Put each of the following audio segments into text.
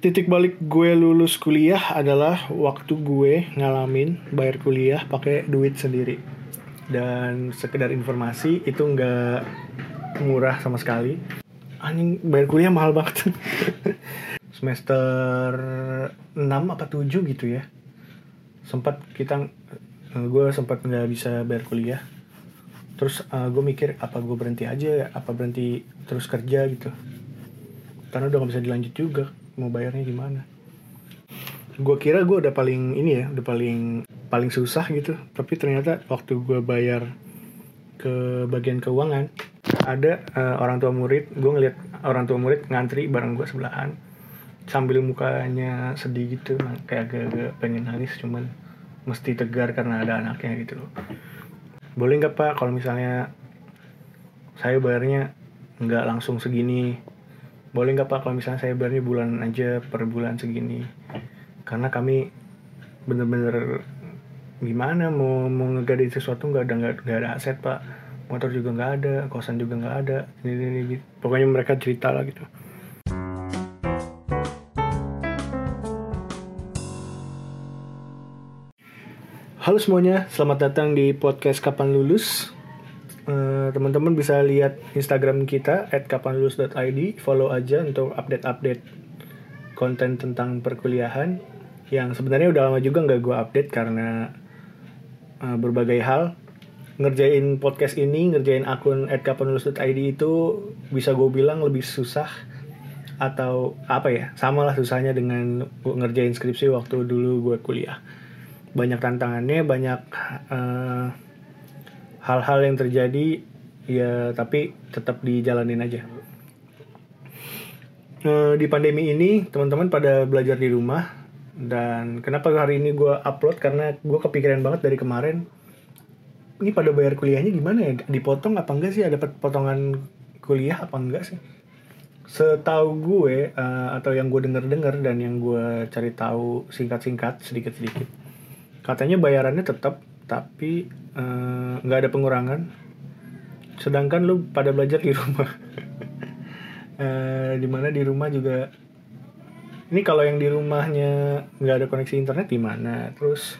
titik balik gue lulus kuliah adalah waktu gue ngalamin bayar kuliah pakai duit sendiri. Dan sekedar informasi itu nggak murah sama sekali. Anjing bayar kuliah mahal banget. Semester 6 apa 7 gitu ya. Sempat kita eh, gue sempat nggak bisa bayar kuliah. Terus eh, gue mikir apa gue berhenti aja ya? Apa berhenti terus kerja gitu? Karena udah gak bisa dilanjut juga mau bayarnya gimana. Gue kira gue udah paling ini ya udah paling paling susah gitu. Tapi ternyata waktu gue bayar ke bagian keuangan ada uh, orang tua murid gue ngeliat orang tua murid ngantri bareng gue sebelahan. Sambil mukanya sedih gitu kayak agak-agak pengen nangis cuman mesti tegar karena ada anaknya gitu loh. Boleh nggak pak kalau misalnya saya bayarnya nggak langsung segini boleh nggak pak kalau misalnya saya bayarnya bulan aja per bulan segini? Karena kami bener-bener gimana mau mau ngegadain sesuatu nggak ada nggak ada aset pak. Motor juga nggak ada kosan juga nggak ada ini, ini, ini. Pokoknya mereka cerita lah gitu. Halo semuanya, selamat datang di podcast Kapan Lulus. Eh, teman-teman bisa lihat Instagram kita @kapanlulus.id, follow aja untuk update-update konten tentang perkuliahan yang sebenarnya udah lama juga nggak gue update karena uh, berbagai hal ngerjain podcast ini, ngerjain akun @kapanlulus.id itu bisa gue bilang lebih susah atau apa ya, sama lah susahnya dengan ngerjain skripsi waktu dulu gue kuliah. Banyak tantangannya, banyak uh, hal-hal yang terjadi ya tapi tetap dijalanin aja. E, di pandemi ini teman-teman pada belajar di rumah. Dan kenapa hari ini gue upload? Karena gue kepikiran banget dari kemarin. Ini pada bayar kuliahnya gimana ya? Dipotong apa enggak sih? Ada potongan kuliah apa enggak sih? Setahu gue uh, atau yang gue denger-dengar dan yang gue cari tahu singkat-singkat sedikit-sedikit katanya bayarannya tetap tapi eh, nggak uh, ada pengurangan sedangkan lu pada belajar di rumah. Uh, di mana di rumah juga ini kalau yang di rumahnya nggak ada koneksi internet gimana terus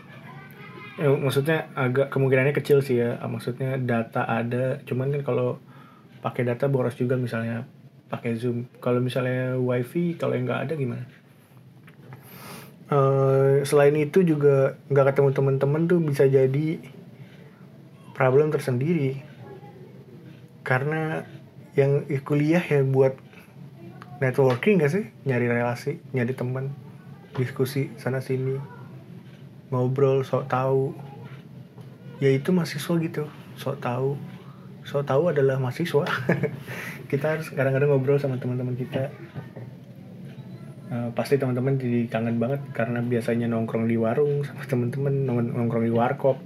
ya, maksudnya agak kemungkinannya kecil sih ya. Maksudnya data ada cuman kan kalau pakai data boros juga misalnya pakai zoom. Kalau misalnya wifi kalau yang nggak ada gimana? Uh, selain itu juga nggak ketemu teman-teman tuh bisa jadi problem tersendiri karena yang kuliah ya buat networking gak sih? Nyari relasi nyari teman diskusi sana sini ngobrol sok tahu. Ya itu mahasiswa gitu sok tahu. Sok tahu adalah mahasiswa. Kita harus kadang-kadang ngobrol sama teman-teman kita. Uh, pasti teman-teman jadi kangen banget karena biasanya nongkrong di warung sama teman-teman nongkrong di warkop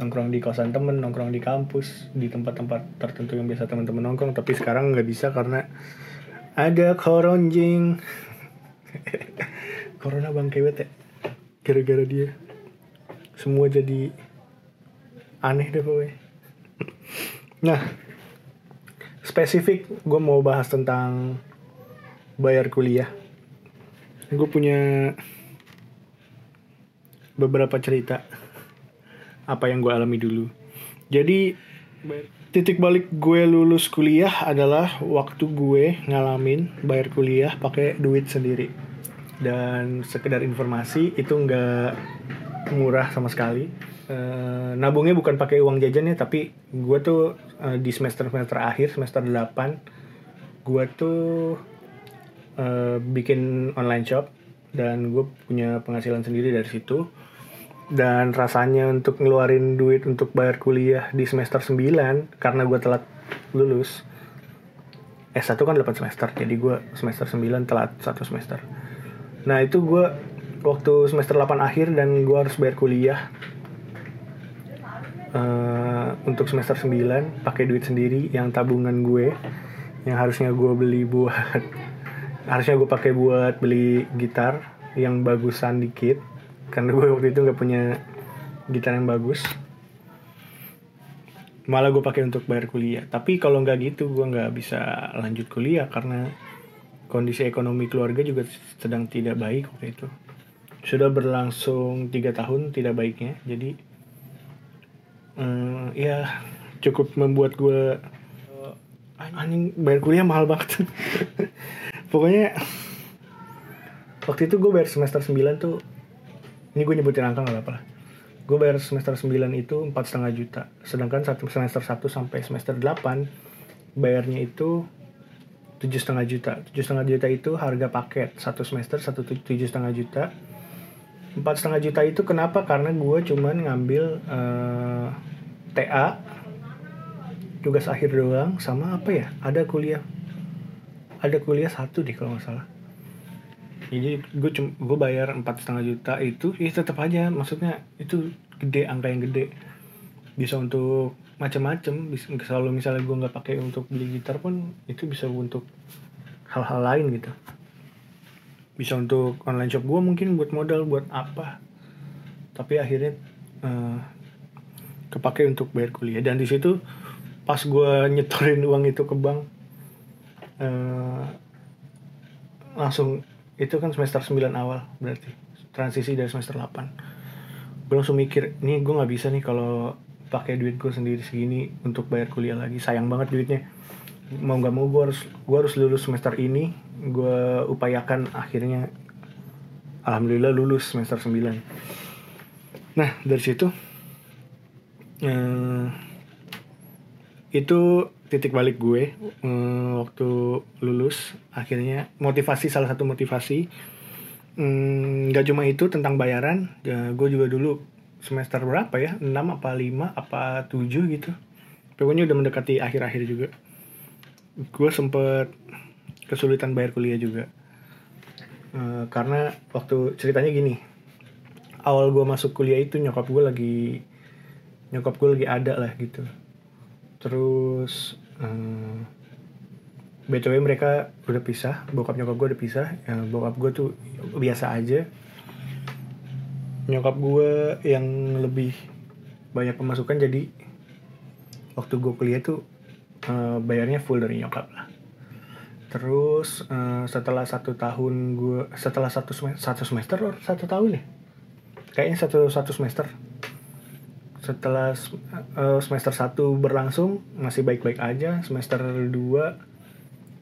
nongkrong di kosan temen nongkrong di kampus di tempat-tempat tertentu yang biasa teman-teman nongkrong. Tapi sekarang nggak bisa karena ada koronjing. Corona bang kewet ya gara-gara dia. Semua jadi aneh deh pokoknya. Nah spesifik gue mau bahas tentang bayar kuliah. Gue punya beberapa cerita apa yang gue alami dulu. Jadi titik balik gue lulus kuliah adalah waktu gue ngalamin bayar kuliah pakai duit sendiri. Dan sekedar informasi itu nggak murah sama sekali. E, nabungnya bukan pakai uang jajannya tapi gue tuh e, di semester semester akhir semester 8 gue tuh uh, bikin online shop dan gue punya penghasilan sendiri dari situ dan rasanya untuk ngeluarin duit untuk bayar kuliah di semester 9 karena gue telat lulus S1 kan 8 semester jadi gue semester 9 telat satu semester. Nah itu gue waktu semester 8 akhir dan gue harus bayar kuliah uh, untuk semester 9 pakai duit sendiri yang tabungan gue yang harusnya gue beli buat harusnya gue pakai buat beli gitar yang bagusan dikit karena gue waktu itu nggak punya gitar yang bagus. Malah gue pakai untuk bayar kuliah. Tapi kalau nggak gitu gue nggak bisa lanjut kuliah karena kondisi ekonomi keluarga juga sedang tidak baik waktu itu. Sudah berlangsung tiga tahun tidak baiknya. Jadi um, ya cukup membuat gue anjing bayar kuliah mahal banget. Pokoknya waktu itu gue bayar semester 9 tuh ini gue nyebutin angka gak apa-apa gue bayar semester 9 itu empat setengah juta. Sedangkan satu semester 1 sampai semester 8 bayarnya itu tujuh setengah juta. Tujuh setengah juta itu harga paket. Satu semester satu tujuh setengah juta. Empat setengah juta itu kenapa? Karena gue cuman ngambil uh, eh, TA tugas akhir doang sama apa ya? Ada kuliah. Ada kuliah satu deh kalau nggak salah jadi gue cuma gue bayar empat setengah juta itu ya tetap aja maksudnya itu gede angka yang gede. Bisa untuk macam-macam bisa selalu misalnya gue nggak pakai untuk beli gitar pun itu bisa untuk hal-hal lain gitu. Bisa untuk online shop gue mungkin buat modal buat apa. Tapi akhirnya uh, kepake untuk bayar kuliah. Dan di situ pas gue nyetorin uang itu ke bank uh, langsung itu kan semester 9 awal berarti. Transisi dari semester 8 gue langsung mikir ini gue nggak bisa nih kalau pakai duit gue sendiri segini untuk bayar kuliah lagi. Sayang banget duitnya. Mau nggak mau gue harus gue harus lulus semester ini. Gue upayakan akhirnya alhamdulillah lulus semester 9 nah dari situ eh, itu titik balik gue eh, waktu lulus akhirnya motivasi salah satu motivasi. Hmm, cuma itu tentang bayaran ya, gue juga dulu semester berapa ya 6 apa 5 apa 7 gitu. Pokoknya udah mendekati akhir-akhir juga. Gue sempet kesulitan bayar kuliah juga. Uh, karena waktu ceritanya gini awal gue masuk kuliah itu nyokap gue lagi nyokap gue lagi ada lah gitu. Terus uh, btw mereka udah pisah bokap nyokap gue udah pisah. Ya, bokap gue tuh biasa aja. Nyokap gue yang lebih banyak pemasukan jadi waktu gue kuliah tuh uh, bayarnya full dari nyokap lah. Terus uh, setelah satu tahun gue setelah satu semester satu semester satu tahun ya? Kayaknya satu satu semester setelah uh, semester satu berlangsung masih baik-baik aja. Semester dua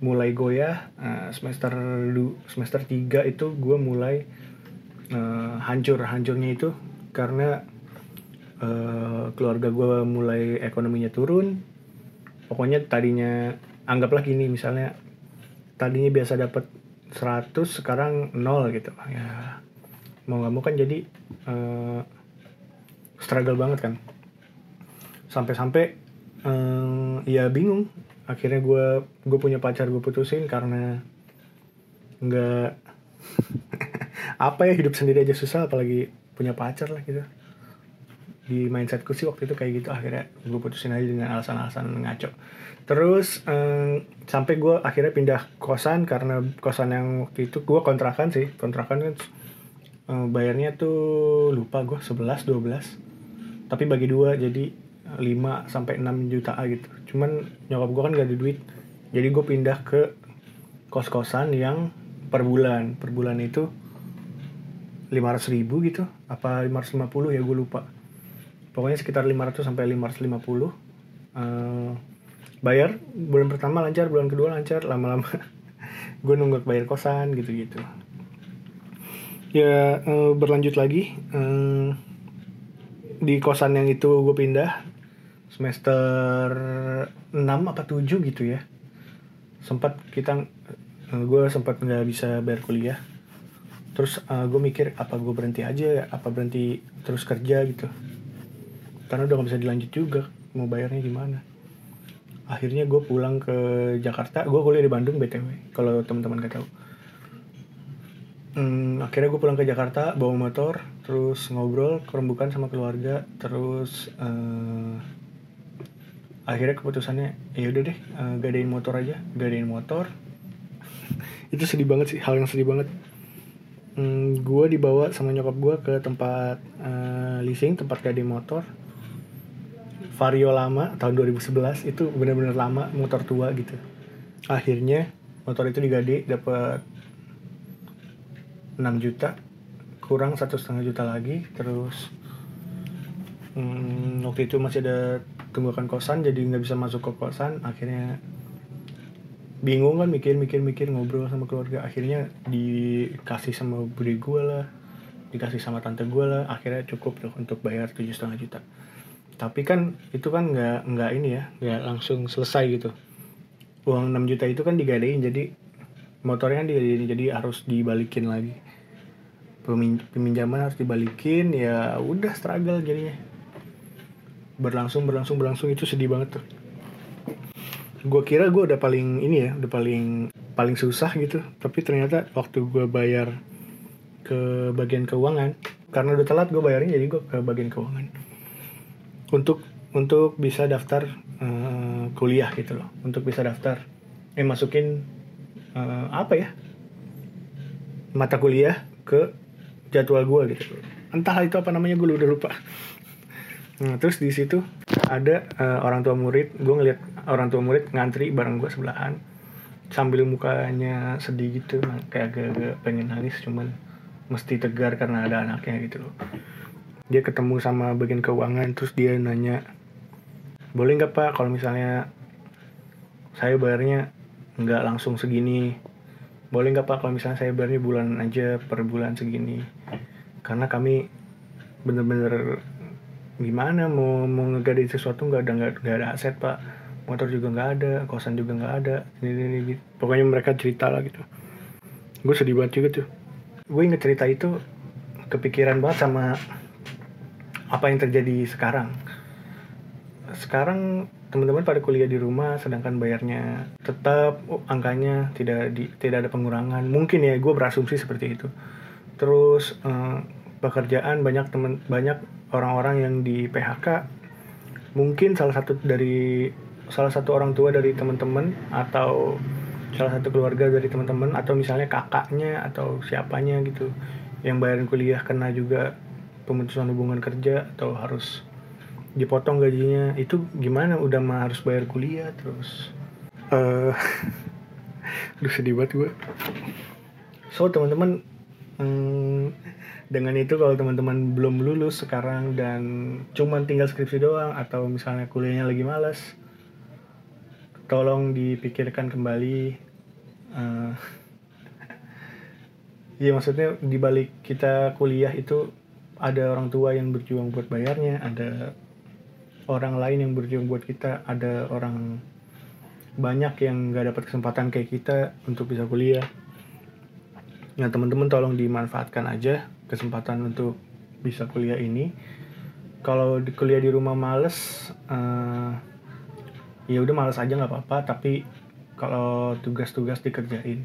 mulai goyah. Uh, semester du, semester tiga itu gue mulai uh, hancur. Hancurnya itu karena uh, keluarga gue mulai ekonominya turun. Pokoknya tadinya anggaplah gini misalnya tadinya biasa dapat 100 sekarang nol gitu. Ya mau nggak mau kan jadi uh, struggle banget kan. Sampai-sampai uh, ya bingung. Akhirnya gue gue punya pacar gue putusin karena nggak apa ya hidup sendiri aja susah apalagi punya pacar lah gitu. Di mindsetku sih waktu itu kayak gitu akhirnya gue putusin aja dengan alasan-alasan ngaco. Terus um, sampai gue akhirnya pindah kosan karena kosan yang waktu itu gue kontrakan sih. Kontrakan kan um, bayarnya tuh lupa gue 11 12 tapi bagi dua jadi 5 sampai 6 juta gitu. Cuman nyokap gue kan gak ada duit jadi gue pindah ke kos-kosan yang per bulan. Per bulan itu 500 ribu gitu apa 550 ya gue lupa. Pokoknya sekitar 500 sampai 550 uh, bayar bulan pertama lancar bulan kedua lancar lama-lama gue nunggu bayar kosan gitu-gitu. Ya uh, berlanjut lagi uh, di kosan yang itu gue pindah semester 6 apa 7 gitu ya. Sempat kita uh, gue sempat nggak bisa bayar kuliah. Terus uh, gue mikir apa gue berhenti aja apa berhenti terus kerja gitu? Karena udah gak bisa dilanjut juga mau bayarnya gimana? Akhirnya gue pulang ke Jakarta. Gue kuliah di Bandung btw kalau teman-teman gak tahu. Hmm, akhirnya gue pulang ke Jakarta bawa motor terus ngobrol kerembukan sama keluarga terus uh, akhirnya keputusannya ya udah deh uh, gadain motor aja gadain motor. Itu sedih banget sih hal yang sedih banget. Hmm, gue dibawa sama nyokap gue ke tempat uh, leasing tempat gadain motor. Vario lama tahun 2011 itu benar-benar lama motor tua gitu. Akhirnya motor itu digade dapat 6 juta kurang satu setengah juta lagi terus hmm, waktu itu masih ada tunggakan kosan jadi nggak bisa masuk ke kosan akhirnya bingung kan mikir mikir mikir ngobrol sama keluarga akhirnya dikasih sama budi gue lah dikasih sama tante gue lah akhirnya cukup tuh untuk bayar tujuh setengah juta. Tapi kan itu kan nggak nggak ini ya nggak langsung selesai gitu. Uang 6 juta itu kan digadein jadi motornya kan digadein jadi harus dibalikin lagi peminjaman harus dibalikin ya udah struggle jadinya. Berlangsung berlangsung berlangsung itu sedih banget tuh. Gue kira gue udah paling ini ya udah paling paling susah gitu. Tapi ternyata waktu gue bayar ke bagian keuangan karena udah telat gue bayarnya jadi gue ke bagian keuangan. Untuk untuk bisa daftar uh, kuliah gitu loh. Untuk bisa daftar eh masukin uh, apa ya? Mata kuliah ke jadwal gue gitu. Entah itu apa namanya gue udah lupa. Nah, terus di situ ada uh, orang tua murid gue ngeliat orang tua murid ngantri bareng gue sebelahan. Sambil mukanya sedih gitu kayak agak-agak pengen nangis cuman mesti tegar karena ada anaknya gitu loh. Dia ketemu sama bagian keuangan terus dia nanya boleh nggak pak kalau misalnya saya bayarnya nggak langsung segini boleh nggak pak kalau misalnya saya bayarnya bulan aja per bulan segini? Karena kami bener-bener gimana mau mau ngegade sesuatu nggak ada nggak ada aset pak. Motor juga nggak ada kosan juga nggak ada ini, ini, ini. Pokoknya mereka cerita lah gitu. Gue sedih banget juga tuh. Gue inget cerita itu kepikiran banget sama apa yang terjadi sekarang. Sekarang teman-teman pada kuliah di rumah sedangkan bayarnya tetap oh, angkanya tidak di, tidak ada pengurangan. Mungkin ya gue berasumsi seperti itu. Terus eh, pekerjaan banyak teman banyak orang-orang yang di PHK mungkin salah satu dari salah satu orang tua dari teman-teman atau salah satu keluarga dari teman-teman atau misalnya kakaknya atau siapanya gitu yang bayarin kuliah kena juga pemutusan hubungan kerja atau harus dipotong gajinya. Itu gimana? Udah mah harus bayar kuliah terus. Uh, sedih banget gue so teman-teman hmm, dengan itu kalau teman-teman belum lulus sekarang dan cuman tinggal skripsi doang atau misalnya kuliahnya lagi males tolong dipikirkan kembali uh, ya maksudnya dibalik kita kuliah itu ada orang tua yang berjuang buat bayarnya ada orang lain yang berjuang buat kita ada orang banyak yang gak dapat kesempatan kayak kita untuk bisa kuliah Nah teman-teman tolong dimanfaatkan aja kesempatan untuk bisa kuliah ini. Kalau di kuliah di rumah males, uh, ya udah males aja nggak apa-apa. Tapi kalau tugas-tugas dikerjain.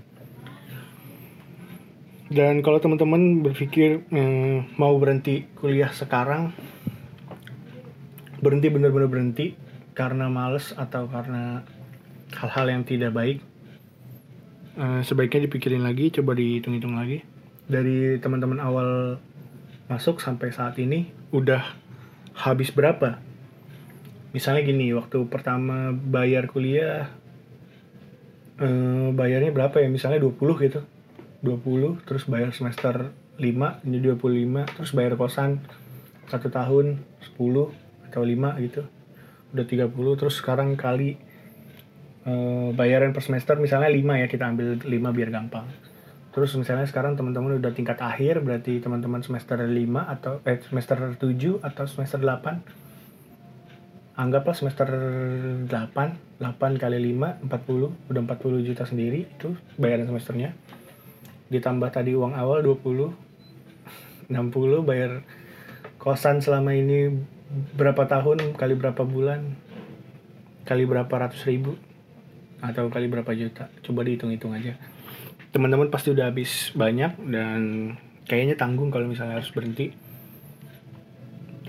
Dan kalau teman-teman berpikir eh, mau berhenti kuliah sekarang, berhenti bener-bener berhenti. Karena males atau karena hal-hal yang tidak baik, uh, sebaiknya dipikirin lagi coba dihitung-hitung lagi. Dari teman-teman awal masuk sampai saat ini udah habis berapa? Misalnya gini waktu pertama bayar kuliah uh, bayarnya berapa ya? Misalnya 20 gitu. 20 terus bayar semester 5 ini 25 terus bayar kosan satu tahun 10 atau 5 gitu. Udah 30 terus sekarang kali uh, bayaran per semester misalnya 5 ya kita ambil 5 biar gampang. Terus misalnya sekarang teman-teman udah tingkat akhir berarti teman-teman semester 5 atau eh semester 7 atau semester 8 anggaplah semester 8 8 kali 5 40 udah 40 juta sendiri itu bayaran semesternya. Ditambah tadi uang awal 20 60 bayar kosan selama ini berapa tahun kali berapa bulan kali berapa ratus ribu atau kali berapa juta. Coba dihitung-hitung aja. Teman-teman pasti udah habis banyak dan kayaknya tanggung kalau misalnya harus berhenti.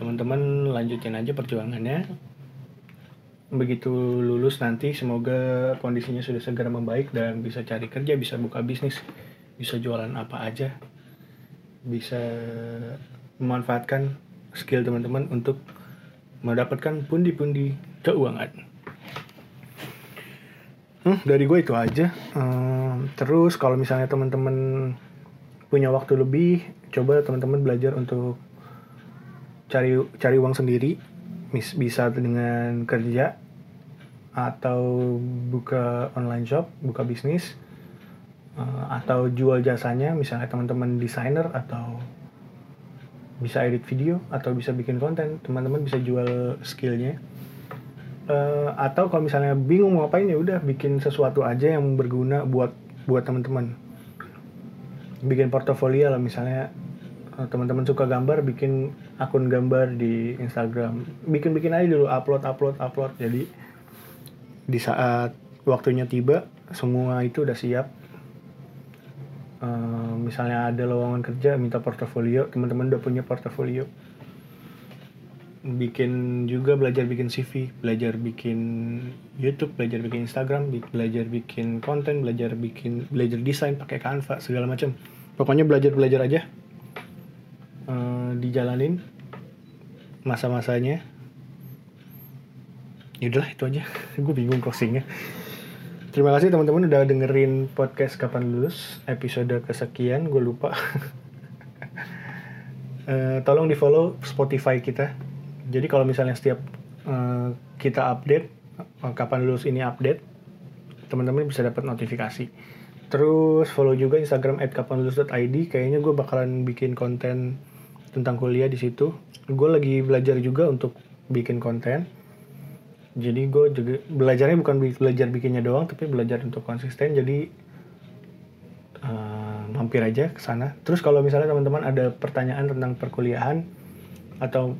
Teman-teman lanjutin aja perjuangannya. Begitu lulus nanti semoga kondisinya sudah segera membaik dan bisa cari kerja bisa buka bisnis bisa jualan apa aja bisa memanfaatkan skill teman-teman untuk mendapatkan pundi-pundi keuangan. Hmm, dari gue itu aja. Um, terus kalau misalnya teman-teman punya waktu lebih coba teman-teman belajar untuk cari cari uang sendiri mis bisa dengan kerja atau buka online shop buka bisnis uh, atau jual jasanya misalnya teman-teman desainer atau bisa edit video atau bisa bikin konten teman-teman bisa jual skillnya. Uh, atau kalau misalnya bingung mau ngapain ya udah bikin sesuatu aja yang berguna buat buat teman-teman. Bikin portofolio lah misalnya eh, teman-teman suka gambar bikin akun gambar di Instagram. Bikin bikin aja dulu upload upload upload. Jadi di saat waktunya tiba semua itu udah siap uh, misalnya ada lowongan kerja minta portofolio teman-teman udah punya portofolio bikin juga belajar bikin CV, belajar bikin YouTube, belajar bikin Instagram, belajar bikin konten, belajar bikin belajar desain pakai Canva segala macam. Pokoknya belajar belajar aja. Uh, dijalanin masa-masanya. Yaudahlah itu aja. Gue bingung closingnya. Terima kasih teman-teman udah dengerin podcast Kapan Lulus episode kesekian. Gue lupa. uh, tolong di follow Spotify kita jadi kalau misalnya setiap uh, kita update uh, kapan lulus ini update teman-teman bisa dapat notifikasi terus follow juga instagram @kapanlulus.id kayaknya gue bakalan bikin konten tentang kuliah di situ gue lagi belajar juga untuk bikin konten jadi gue juga belajarnya bukan belajar bikinnya doang tapi belajar untuk konsisten. Jadi uh, mampir aja ke sana. Terus kalau misalnya teman-teman ada pertanyaan tentang perkuliahan atau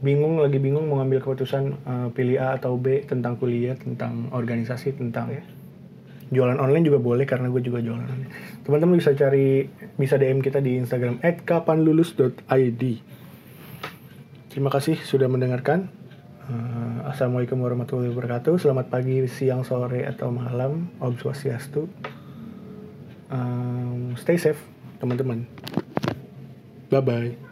bingung lagi bingung mau ngambil keputusan uh, pilih A atau B tentang kuliah tentang organisasi tentang ya jualan online juga boleh karena gue juga jualan online. Teman-teman bisa cari bisa DM kita di Instagram @kapanlulus.id terima kasih sudah mendengarkan assalamualaikum warahmatullahi wabarakatuh. Selamat pagi siang sore atau malam. Om swastiastu. Um, stay safe teman-teman. Bye bye